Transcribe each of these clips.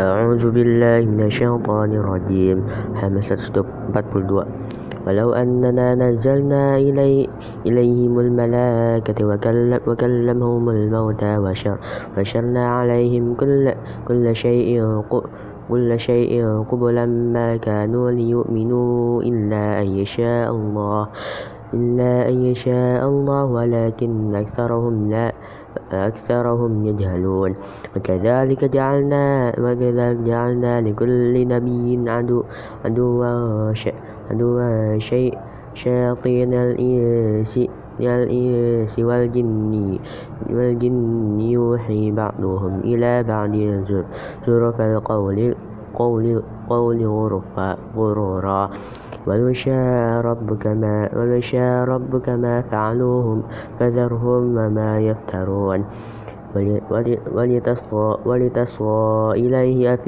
أعوذ بالله من الشيطان الرجيم. همسة 42 ولو أننا نزلنا إلي إليهم الملائكة وكلم وكلمهم الموتى وشرنا عليهم كل, كل شيء كل شيء قبلا ما كانوا ليؤمنوا إلا أن يشاء الله. إلا أن يشاء الله ولكن أكثرهم لا أكثرهم يجهلون. وكذلك جعلنا وكذلك جعلنا لكل نبي عدو عدوا عدوا شيء شياطين الإنس الإنس والجن والجن يوحي بعضهم إلى بعض زرف القول قول قول غرورا. ولو شاء ربك ما ولو ربك ما فعلوهم فذرهم وما يفترون. ولتصغى إليه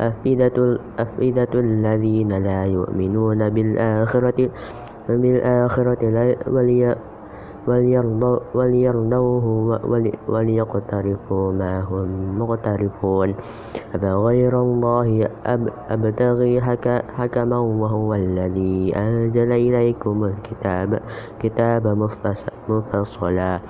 أفئدة, أفئدة الذين لا يؤمنون بالآخرة بالآخرة وليرضوه وليقترفوا ما هم مقترفون. أفغير الله أبتغي حكما وهو الذي أنزل إليكم الكتاب. كتاب مفصلا.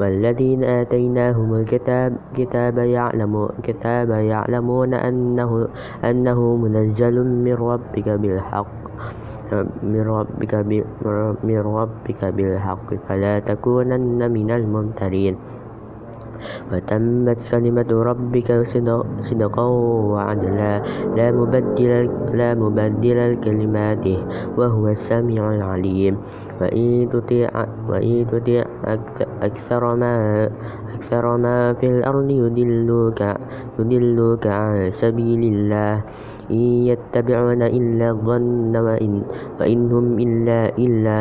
والذين آتيناهم الكتاب كتاب يعلم كتاب يعلمون أنه أنه منزل من ربك بالحق. من ربك بالحق فلا تكونن من الممترين. وتمت كلمة ربك صدقا وعدلا. لا مبدل لا مبدل لكلماته وهو السميع العليم. وإن تطيع وإن تطيع أكثر ما أكثر ما في الأرض يدلوك يدلوك عن سبيل الله. إن يتبعون إلا الظن وإن, وإن هم إلا, إلا,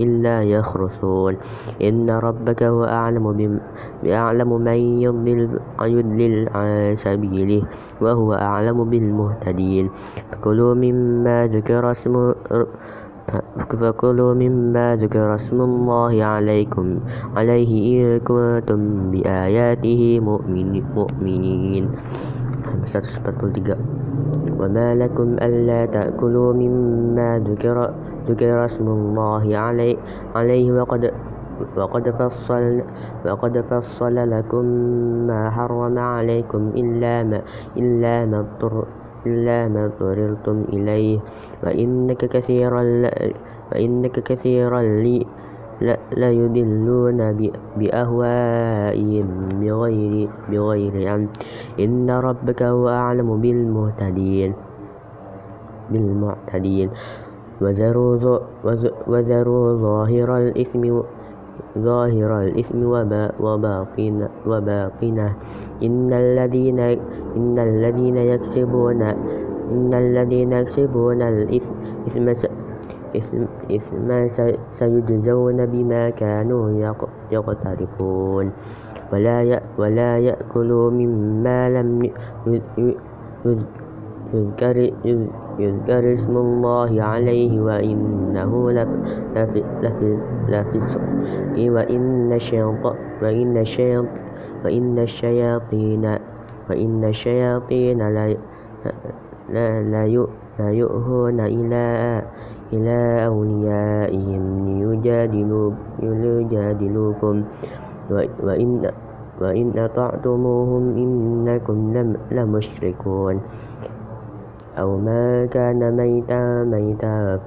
إلا يخرصون. إن ربك هو أعلم بأعلم من يضلل, يضلل عن سبيله وهو أعلم بالمهتدين. فكلوا مما ذكر اسم فكلوا مما ذكر اسم الله عليكم عليه إن كنتم بآياته مؤمنين. 143 وما لكم ألا تأكلوا مما ذكر, ذكر اسم الله عليه, عليه وقد وقد فصل, وقد فصل لكم ما حرم عليكم إلا ما, إلا ما, اضطر إلا ما اضطررتم إليه. وإنك كثيرا وإنك كثيرا لي ليضلون بأهوائهم بغير, بغير علم. إن ربك هو أعلم بالمهتدين بالمعتدين وذروا, وذروا ظاهر الإثم ظاهر الإثم وباطنه وباطنه. إن الذين إن الذين يكسبون إن الذين يكسبون الإثم إثما سيجزون بما كانوا يقترفون. ولا ولا يأكلوا مما لم يذكر, يذكر اسم الله عليه وإنه لفسق وإن الشياطين وإن الشياطين وإن الشياطين لا يؤهون إلى إلى أوليائهم ليجادلوكم وإن, وإن أطعتموهم إنكم لمشركون. أو ما كان ميتا ميتا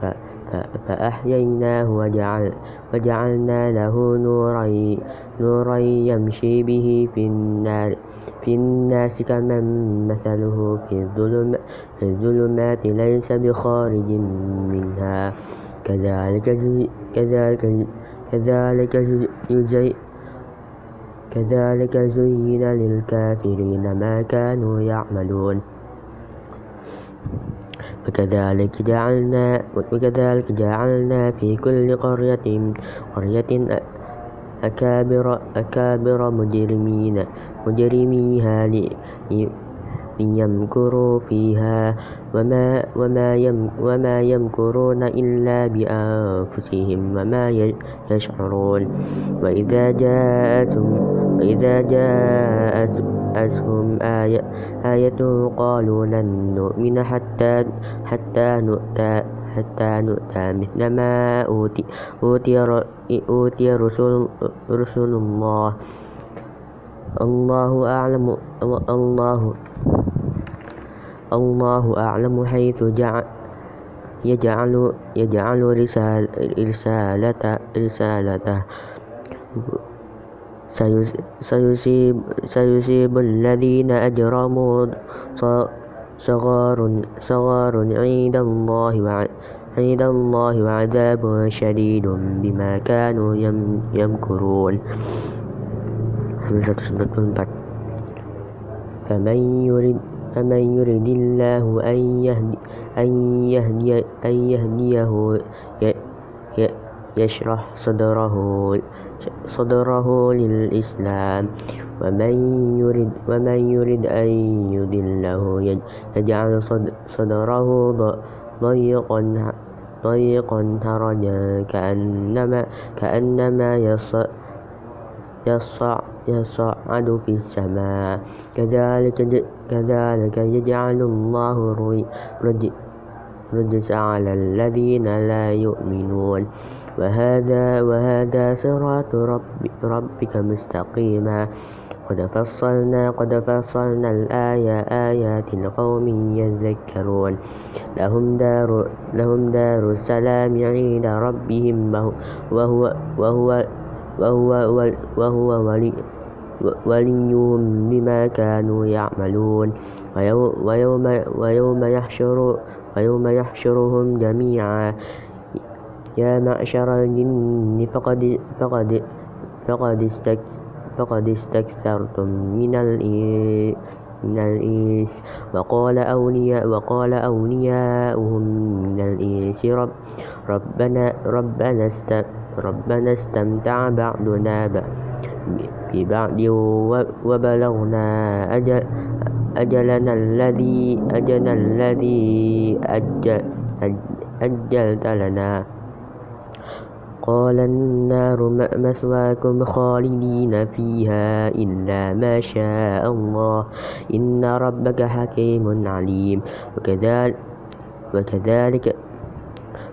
فأحييناه وجعل وجعلنا له نورا نورا يمشي به في النار. في الناس كمن مثله في الظلمات ليس بخارج منها. كذلك كذلك كذلك كذلك زين للكافرين ما كانوا يعملون. وكذلك جعلنا وكذلك جعلنا في كل قرية قرية أكابر أكابر مجرمين. مجرميها ليمكروا فيها. وما, وما, يم وما يمكرون إلا بأنفسهم وما يشعرون. وإذا جاءتهم وإذا جاءت جاءتهم آية, آية قالوا لن نؤمن حتى حتى نؤتى حتى نؤتى مثل ما أوتي, أوتي, أوتي رسل, رسل الله. الله أعلم الله الله أعلم حيث جعل يجعل يجعل رسالته. رسالته سيصيب, سيصيب الذين أجرموا صغار صغار عند الله عند الله وعذاب شديد بما كانوا يمكرون. فمن يرد فمن يرد الله أن يهدي أن يهدي أن يهديه يشرح صدره صدره للإسلام. ومن يرد ومن يرد أن يضله يجعل صدره ضيقا ضيقا هرجا كأنما كأنما يصعد في السماء. كذلك كذلك يجعل الله الرجس على الذين لا يؤمنون. وهذا وهذا صراط رب ربك مستقيما. قد فصلنا قد فصلنا الآية آيات لقوم يذكرون. لهم دار لهم دار السلام عند ربهم وهو وهو وهو وهو ولي وليهم بما كانوا يعملون. ويوم ويوم يحشر ويوم يحشرهم جميعا. يا معشر الجن فقد فقد فقد فقد استكثرتم من من الإنس وقال أولياء وقال أولياؤهم من الإنس رب ربنا ربنا است ربنا استمتع بعضنا ببعض وبلغنا أجل أجلنا الذي أجلنا الذي أجل أجلت لنا. قال النار مثواكم خالدين فيها إلا ما شاء الله. إن ربك حكيم عليم. وكذلك وكذلك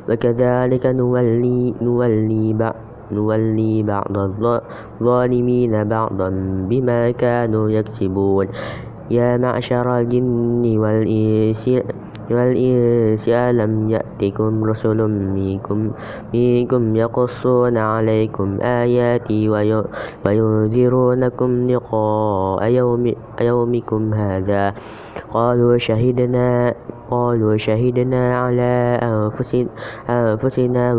وكذلك نولي نولي بعض نولي بعض الظالمين بعضا بما كانوا يكسبون. يا معشر الجن والإنس والإنس ألم يأتكم رسل منكم, منكم يقصون عليكم آياتي وينذرونكم لقاء يوم يومكم هذا. قالوا شهدنا قالوا شهدنا على أنفسنا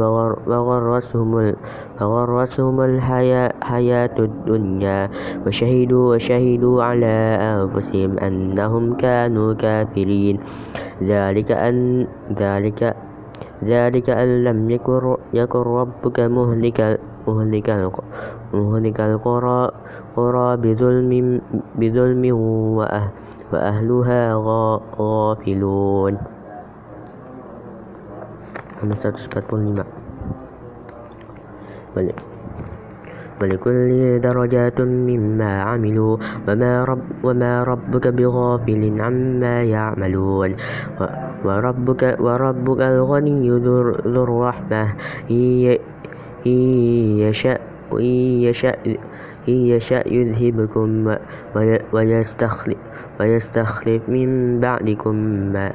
وغرسهم فغرسهم الحياة الدنيا. وشهدوا وشهدوا على أنفسهم أنهم كانوا كافرين. ذلك أن ذلك ذلك أن لم يكن, يكن ربك مهلك مهلك مهلك القرى قرى بظلم بظلم وأهلها غافلون. 145 ولكل درجات مما عملوا وما, رب وما ربك بغافل عما يعملون. وربك, وربك الغني ذو الرحمة. إن يشأ, يشأ, يشأ يذهبكم ويستخلف ويستخلف من بعدكم ما,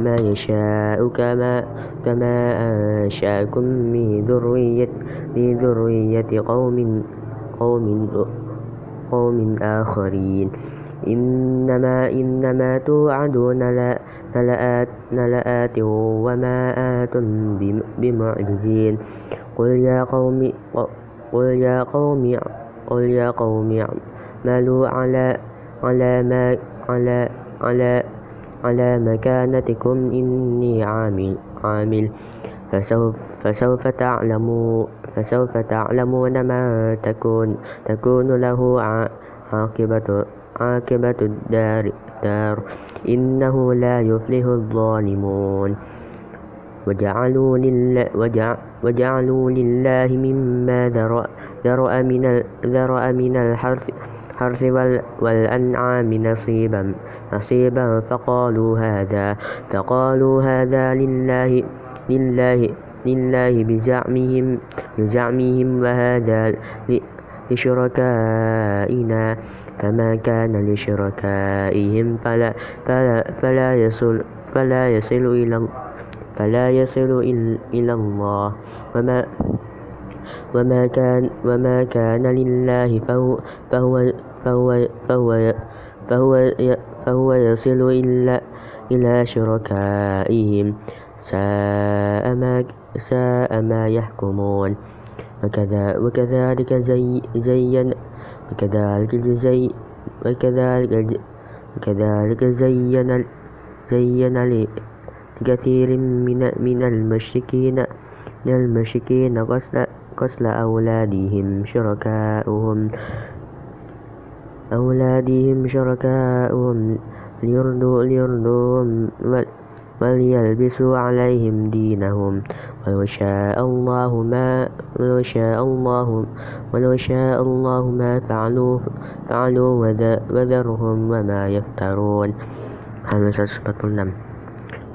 ما يشاء كما, كما أنشأكم من ذرية, من ذرية قوم, قوم, قوم آخرين. إنما إنما توعدون لآت, لآت وما آتم بمعجزين. قل يا قوم قل يا قوم قل يا قوم اعملوا على على ما على على على مكانتكم إني عامل عامل. فسوف فسوف تعلمون فسوف تعلمون ما تكون تكون له عاقبة عاقبة الدار الدار. إنه لا يفلح الظالمون. وجعلوا لله, وجعلوا لله مما ذرأ من, ذرأ من الحرث الحرث والأنعام نصيبا نصيبا فقالوا هذا فقالوا هذا لله لله لله بزعمهم بزعمهم وهذا لشركائنا فما كان لشركائهم فلا, فلا, فلا يصل فلا يصل إلى فلا يصل إلى الله وما وما كان وما كان لله فهو فهو فهو فهو فهو, فهو يصل إلا إلى شركائهم. ساء ما ساء ما يحكمون. وكذا وكذلك زي زين وكذلك زي وكذلك وكذلك زين زين لكثير من من المشركين من المشركين قتل قتل أولادهم شركاؤهم أولادهم شركاؤهم ليردوا ليردوهم وليلبسوا عليهم دينهم. ولو شاء الله ما ولو شاء الله ولو شاء الله ما فعلوا فعلوا وذرهم وما يفترون. همسة صفة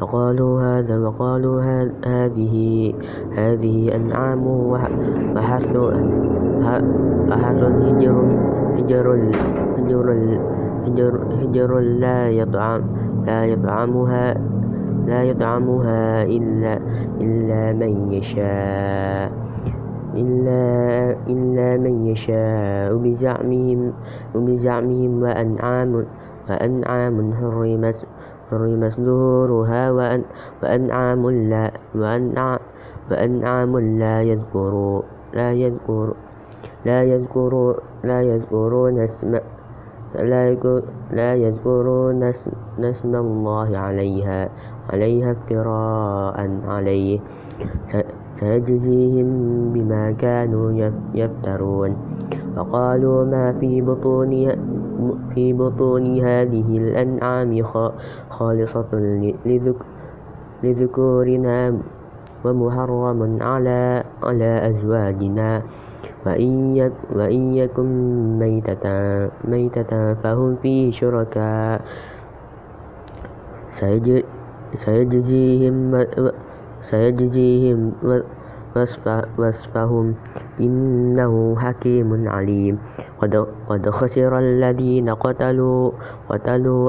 وقالوا هذا وقالوا هذه هذه أنعام وحرث وحرث هجر هجر هجر هجر, هجر لا يطعم لا يطعمها لا يطعمها إلا إلا من يشاء إلا إلا من يشاء بزعمهم وبزعمهم وأنعام وأنعام حرمت ظهورها وأن وأنعام لا وأنعام لا يذكر لا يذكر لا يذكر لا يذكرون اسم لا يذكرون اسم الله عليها عليها افتراء عليه. سيجزيهم بما كانوا يفترون. وقالوا ما في بطون في بطون هذه الأنعام خالصة لذكورنا ومحرم على على أزواجنا. وإن يكن ميتة, ميتة فهم فيه شركاء. سيجزيهم سيجزيهم وصفهم إنه حكيم عليم. قد خسر الذين قتلوا قتلوا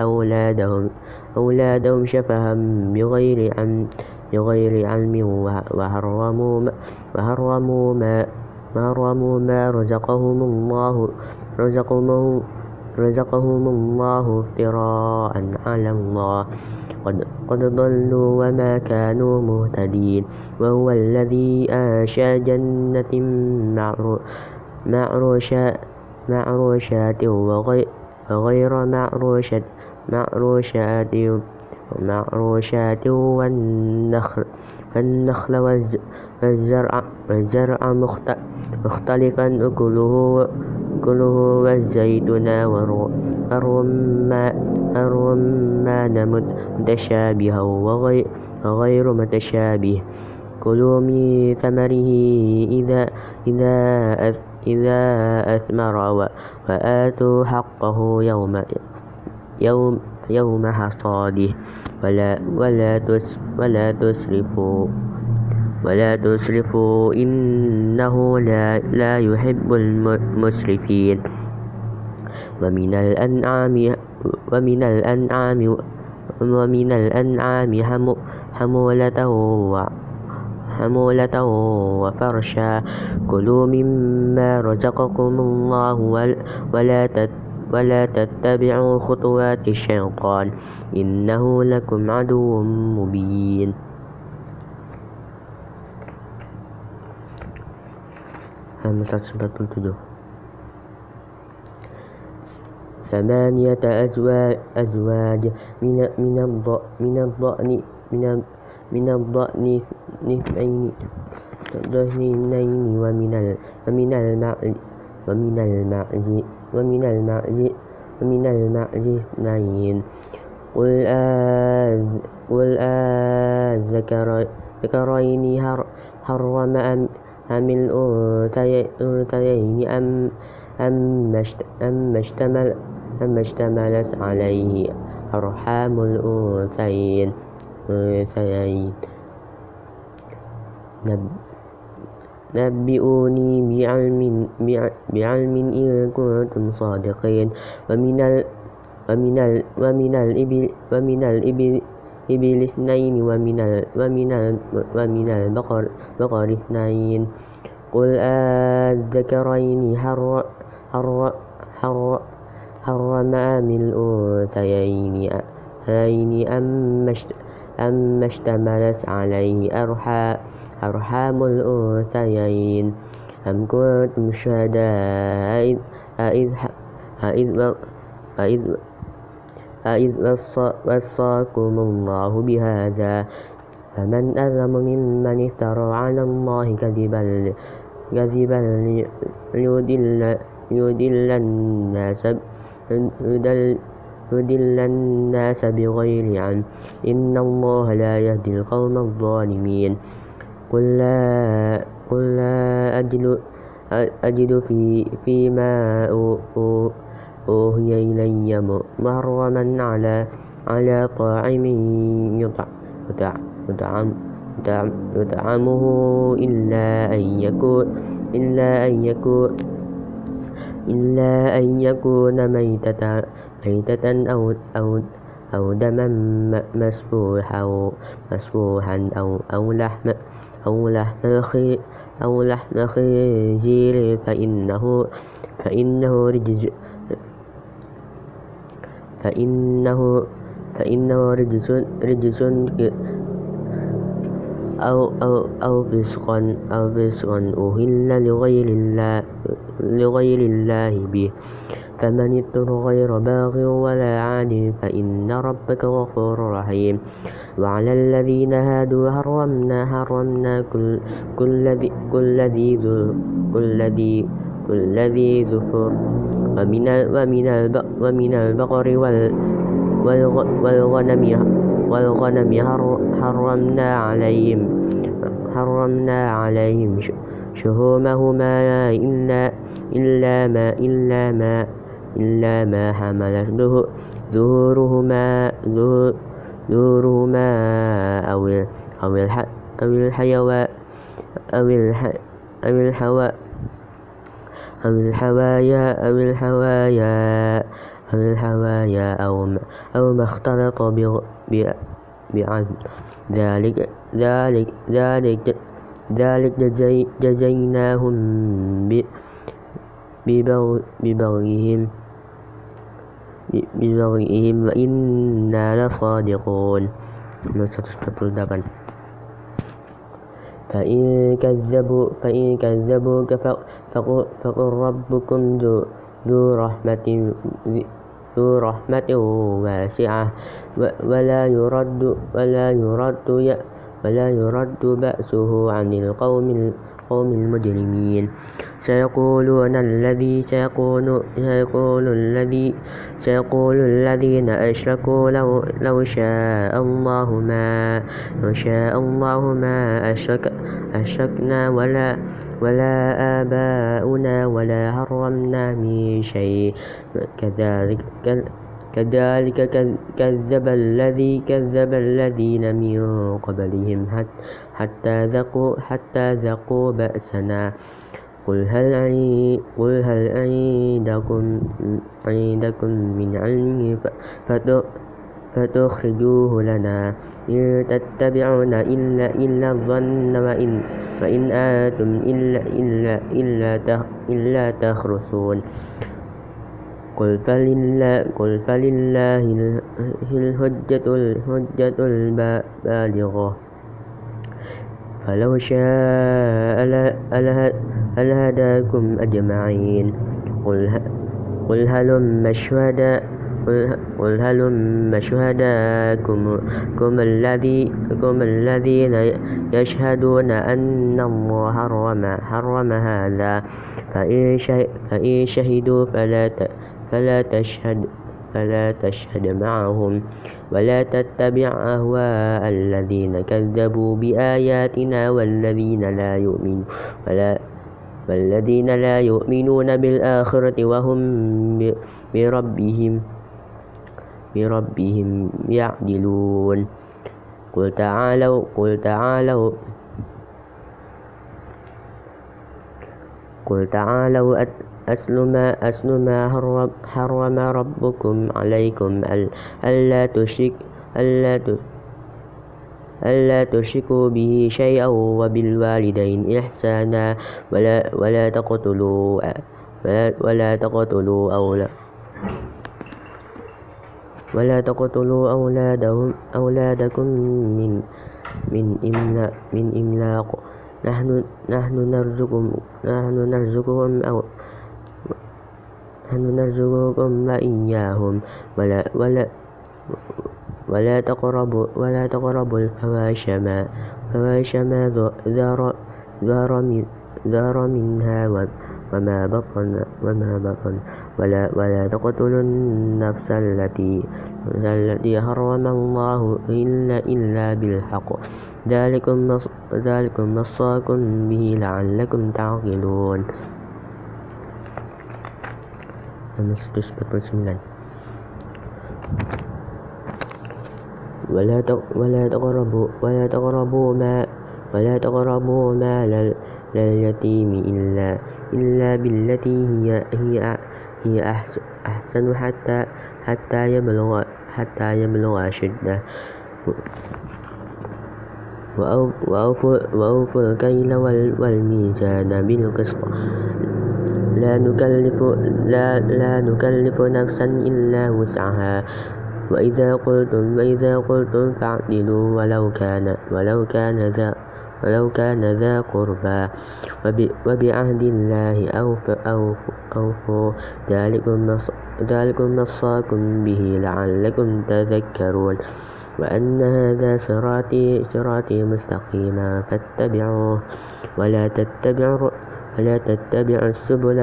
أولادهم. أولادهم شفها بغير علم بغير علم وحرموا وحرموا ما ما رزقهم الله رزقهم رزقهم الله افتراء على الله. قد, قد ضلوا وما كانوا مهتدين. وهو الذي أنشأ جنة معروشات معروشات وغير معروشات معروشات معروشات والنخل النخل والزرع والزرع مختلفا أكله كله والزيتون والرمان متشابها وغير متشابه. كلوا من ثمره إذا إذا إذا أثمر وآتوا حقه يوم يوم يوم حصاده. ولا ولا ولا تسرفوا. ولا تسرفوا إنه لا, لا يحب المسرفين. ومن الأنعام ومن الأنعام ومن الأنعام حمولة حمولة وفرشا. كلوا مما رزقكم الله ولا ولا تتبعوا خطوات الشيطان. إنه لكم عدو مبين. همسة tujuh ثمانية أزواج, أزواج من من الضأن من الضأن من من الضأن اثنين اثنين ومن ومن المعز ومن المعز ومن المعز ومن المعز اثنين. قل آذ قل آذكرين حرم أم أم الأنثيين أم اشتملت عليه أرحام الأنثيين. نبئوني بعلم, بعلم إن كنتم صادقين. ومن ال ومن ال ومن الإبل ومن الإبل إبل اثنين ومن ومن ومن البقر بقر اثنين. قل أذكرين حر حر حر حرم أم الأنثيين أم اشتملت عليه أرحام أرحام الأنثيين. أم كنتم شهداء أإذ وصاكم الله بهذا فمن أظلم ممن افترى على الله كذبا كذبا ليضل الناس يضل الناس بغير علم إن الله لا يهدي القوم الظالمين قل لا, قل لا أجد, أجد في فيما أوهي إلي محرما على على طاعم يطعم يطعمه إلا أن يكون إلا أن يكون إلا أن يكون ميتة ميتة أو أو أو دما مسفوحا مسفوحا أو أو لحم أو لحم أو لحم خنزير فإنه فإنه رجز فإنه فإنه رجس رجس أو أو أو فسق أو فسق أهل لغير الله لغير الله به. فمن اضطر غير باغ ولا عاد فإن ربك غفور رحيم. وعلى الذين هادوا حرمنا حرمنا كل كل ذي كل ذي كل ذي كل ذي ظفر. ومن ومن ومن البقر والغنم والغنم حرمنا عليهم حرمنا عليهم شهومهما إلا إلا ما إلا ما إلا ما حملت ظهورهما ظهورهما أو أو أو الحيوان أو الحواء أو الحوايا أو الحوايا أو الحوايا أو ما, أو ما اختلط بعزم ذلك ذلك ذلك ذلك جزيناهم ببغيهم ببغيهم وإنا لصادقون. فإن كذبوا فإن كذبوك فقل ربكم ذو رحمة ذو رحمة واسعة. ولا يرد ولا يرد ولا يرد بأسه عن القوم القوم المجرمين. سيقولون الذي سيقول سيقول الذي سيقول الذين أشركوا لو لو شاء الله ما لو شاء الله ما أشرك أشركنا ولا ولا آباؤنا ولا حرمنا من شيء. كذلك كذلك كذب الذي كذب الذين من قبلهم حتى ذقوا حتى ذقوا بأسنا. قل هل قل هل عندكم عندكم من علم فتخرجوه لنا. إن تتبعون إلا إلا الظن وإن وإن آتم إلا إلا إلا إلا تخرصون. قل فلله قل فلله الحجة الحجة البالغة فلو شاء لهداكم أجمعين قل هلم شهداء قل هلم شهداءكم الذين يشهدون أن الله حرم, حرم هذا فإن شهدوا فلا فلا تشهد فلا تشهد معهم ولا تتبع أهواء الذين كذبوا بآياتنا والذين لا يؤمنون ولا والذين لا يؤمنون بالآخرة وهم بربهم بربهم يعدلون. قل تعالوا قل تعالوا قل تعالوا أسل ما أسل ما حرم ربكم عليكم. ألا تشرك ألا ألا تشركوا به شيئا وبالوالدين إحسانا. ولا ولا تقتلوا ولا, ولا تقتلوا أولا ولا تقتلوا أولادهم أولادكم من من إملاق من إملاق. نحن نحن نرزقكم نحن نرزقكم أو نحن نرزقكم وإياهم. ولا ولا ولا تقربوا ولا تقربوا الفواحش ما فواحش ما ظهر ظهر منها وما بطن وما بطن. ولا ولا تقتلوا النفس التي التي حرم الله إلا إلا بالحق. ذلكم ذلكم وصاكم به لعلكم تعقلون. ولا ولا تقربوا ولا تقربوا ما ولا تقربوا مال اليتيم إلا إلا بالتي هي هي هي أحسن حتى حتى يبلغ حتى يبلغ أشده. وأوفوا الكيل والميزان بالقسط. لا نكلف, لا, لا نكلف نفسا إلا وسعها. وإذا قلتم وإذا قلتم فاعدلوا ولو كان ولو كان ذا ولو كان ذا قربى. وبعهد الله أوفوا. ذلكم نصاكم به لعلكم تذكرون. وأن هذا صراطي, صراطي مستقيما. فاتبعوه ولا تتبعوا ولا تتبعوا السبل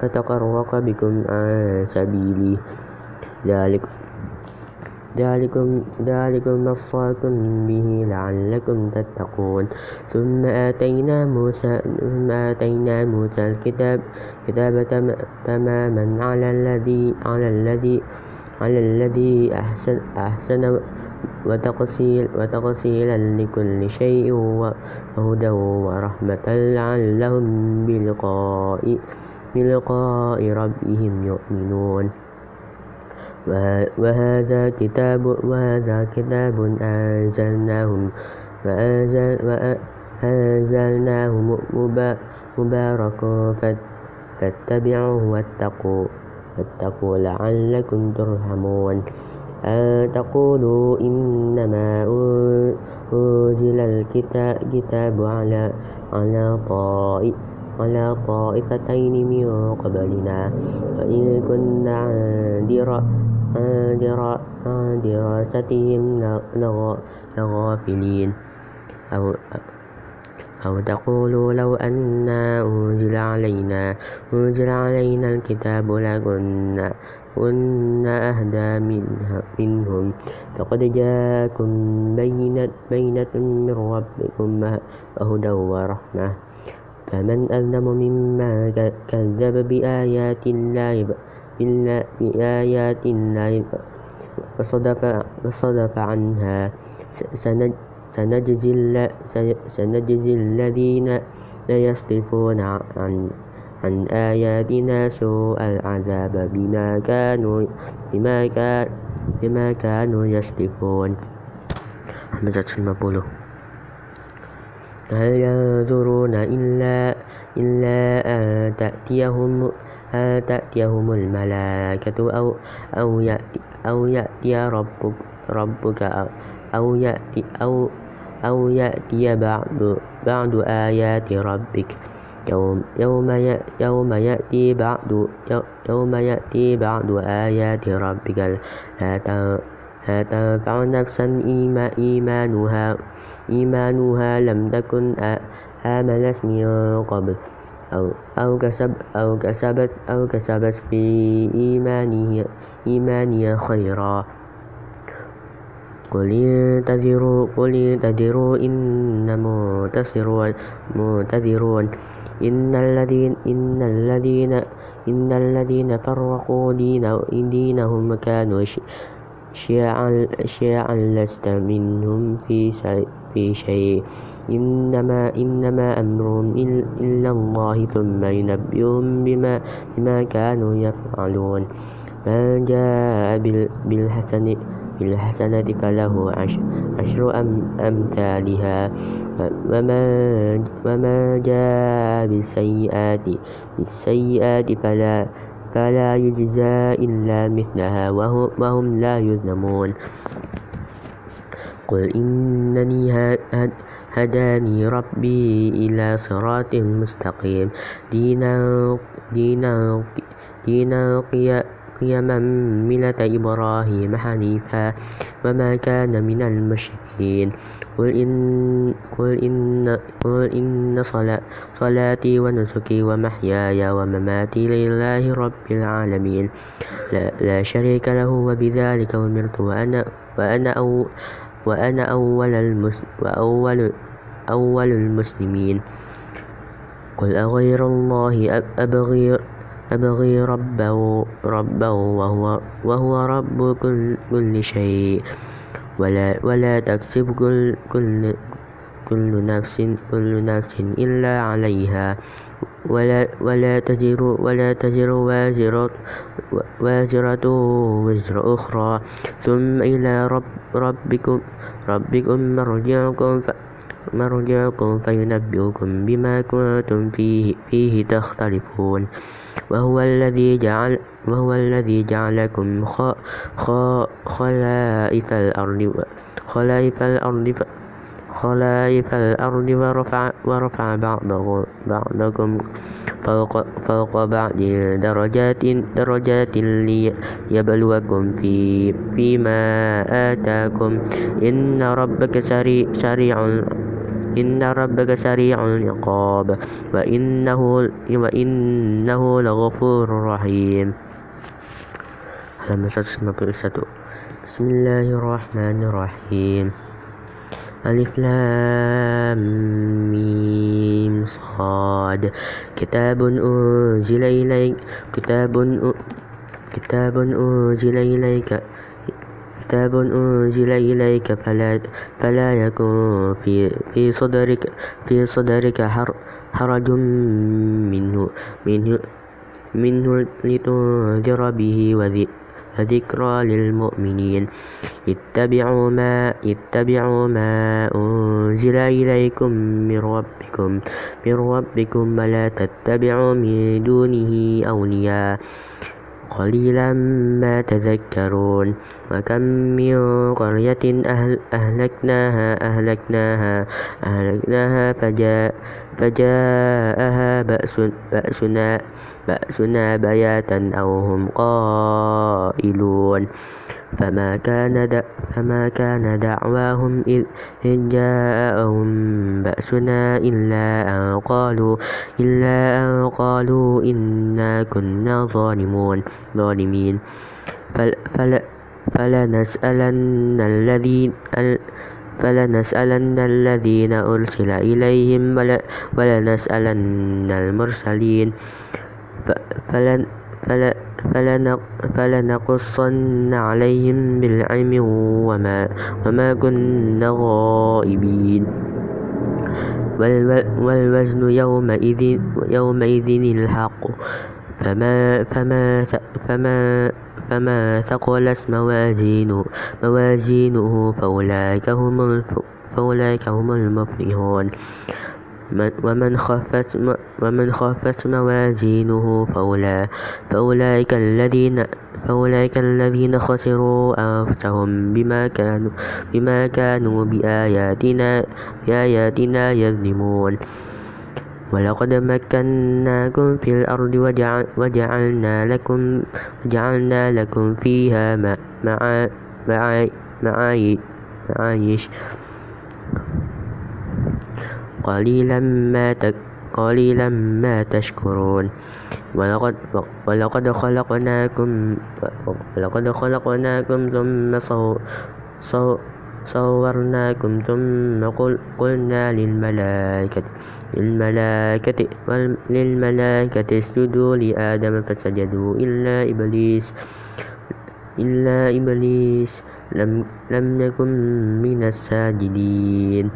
فتقرق بكم عن سبيلي. ذلك ذلكم ذلكم وصاكم به لعلكم تتقون. ثم آتينا موسى ثم آتينا موسى الكتاب كتاب تماما على الذي على الذي على الذي أحسن, أحسن وتقصيلا لكل شيء وهدى ورحمة لعلهم بلقاء, بلقاء ربهم يؤمنون. وهذا كتاب وهذا كتاب أنزلناه وأنزلناه مبارك فاتبعوه واتقوا فاتقوا لعلكم ترحمون. أن تقولوا إنما أنزل الكتاب على على على طائفتين من قبلنا. وإن كنا عن دراستهم لغافلين. أو أو تقولوا لو أنا أنزل علينا أنزل علينا الكتاب لكنا كنا أهدى منهم. فقد جاءكم بينة, بينة من ربكم وهدى ورحمة. فمن أظلم مما كذب بآيات الله بآيات الله وصدف, وصدف عنها. سنجزي, سنجزي الذين لا يصدفون عن عن آياتنا سوء العذاب بما كانوا بما كان بما كانوا يصدفون همزة المقولة. هل ينظرون إلا إلا أن تأتيهم أن تأتيهم الملائكة أو أو يأتي أو يأتي ربك ربك أو أو يأتي أو أو يأتي بعد بعد آيات ربك. يوم يوم يوم يأتي بعد يوم يأتي بعد آيات ربك. لا تنفع نفسا إيمانها إيمانها لم تكن آمنت من قبل. أو أو كسب أو كسبت أو كسبت في إيمانها إيمانها خيرا. قل انتظروا قل انتظروا إن منتظرون منتظرون. إن الذين إن الذين إن الذين فرقوا دينهم كانوا شيعا شيعا لست منهم في شيء إنما إنما أمرهم إلا الله ثم ينبئهم بما بما كانوا يفعلون. من جاء بالحسنة بالحسنة فله عشر أمثالها. وما جاء بالسيئات بالسيئات فلا فلا يجزى إلا مثلها وهم لا يظلمون. قل إنني هداني ربي إلى صراط مستقيم. دينا دينا دينا قيما ملة إبراهيم حنيفا وما كان من المشركين. قل إن, قل إن, قل إن صلاتي ونسكي ومحياي ومماتي لله رب العالمين. لا, لا شريك له وبذلك أمرت وأنا, وأنا, أو وأنا أول, المس وأول أول المسلمين. قل أغير الله أبغي أبغي ربه, ربه وهو, وهو رب كل, كل شيء. ولا, ولا تكسب كل, كل, كل نفس كل نفس إلا عليها. ولا ولا تجر ولا تجر وازرة وازرة وزر أخرى. ثم إلى رب ربكم ربكم مرجعكم مرجعكم فينبئكم بما كنتم فيه, فيه تختلفون. وهو الذي جعل وهو الذي جعلكم خلائف الأرض خلائف الأرض خلائف الأرض ورفع, ورفع بعضكم فوق, فوق بعض درجات درجات ليبلوكم في فيما آتاكم. إن ربك سريع, سريع إن ربك سريع العقاب. وإنه, وإنه لغفور رحيم. بسم الله الرحمن الرحيم. ألف لام ميم صاد. كتاب أنزل إليك كتاب كتاب أنزل إليك كتاب أنزل إليك فلا, فلا يكن في, في صدرك في صدرك حرج منه منه منه لتنذر به وذكرى للمؤمنين. اتبعوا ما اتبعوا ما أنزل إليكم من ربكم. من ربكم ولا تتبعوا من دونه أولياء. قليلا ما تذكرون. وكم من قرية أهل أهلكناها أهلكناها أهلكناها فجاء فجاءها بأس بأسنا بأسنا بياتا أو هم قائلون. فما كان فما كان دعواهم إذ جاءهم بأسنا إلا أن قالوا إلا أن قالوا إنا كنا ظالمون ظالمين. فل فل فلنسألن الذين فلنسألن الذين أرسل إليهم ولنسألن المرسلين. فلنقصن عليهم بالعلم وما, كنا غائبين. والوزن يومئذ, يومئذ الحق. فما, فما, فما, فما ثقلت موازينه, موازينه فأولئك هم, فأولئك هم المفلحون. ومن خفت ومن خفت موازينه فأولئك الذين فأولئك الذين خسروا أنفسهم بما كانوا بما كانوا بآياتنا بآياتنا يظلمون. ولقد مكناكم في الأرض وجعل وجعلنا لكم وجعلنا لكم فيها معايش قليلا ما قليلا ما تشكرون. ولقد, ولقد خلقناكم ولقد خلقناكم ثم صو صو صورناكم ثم قلنا للملائكة للملائكة للملائكة اسجدوا لآدم فسجدوا إلا إبليس إلا إبليس لم, لم يكن من الساجدين.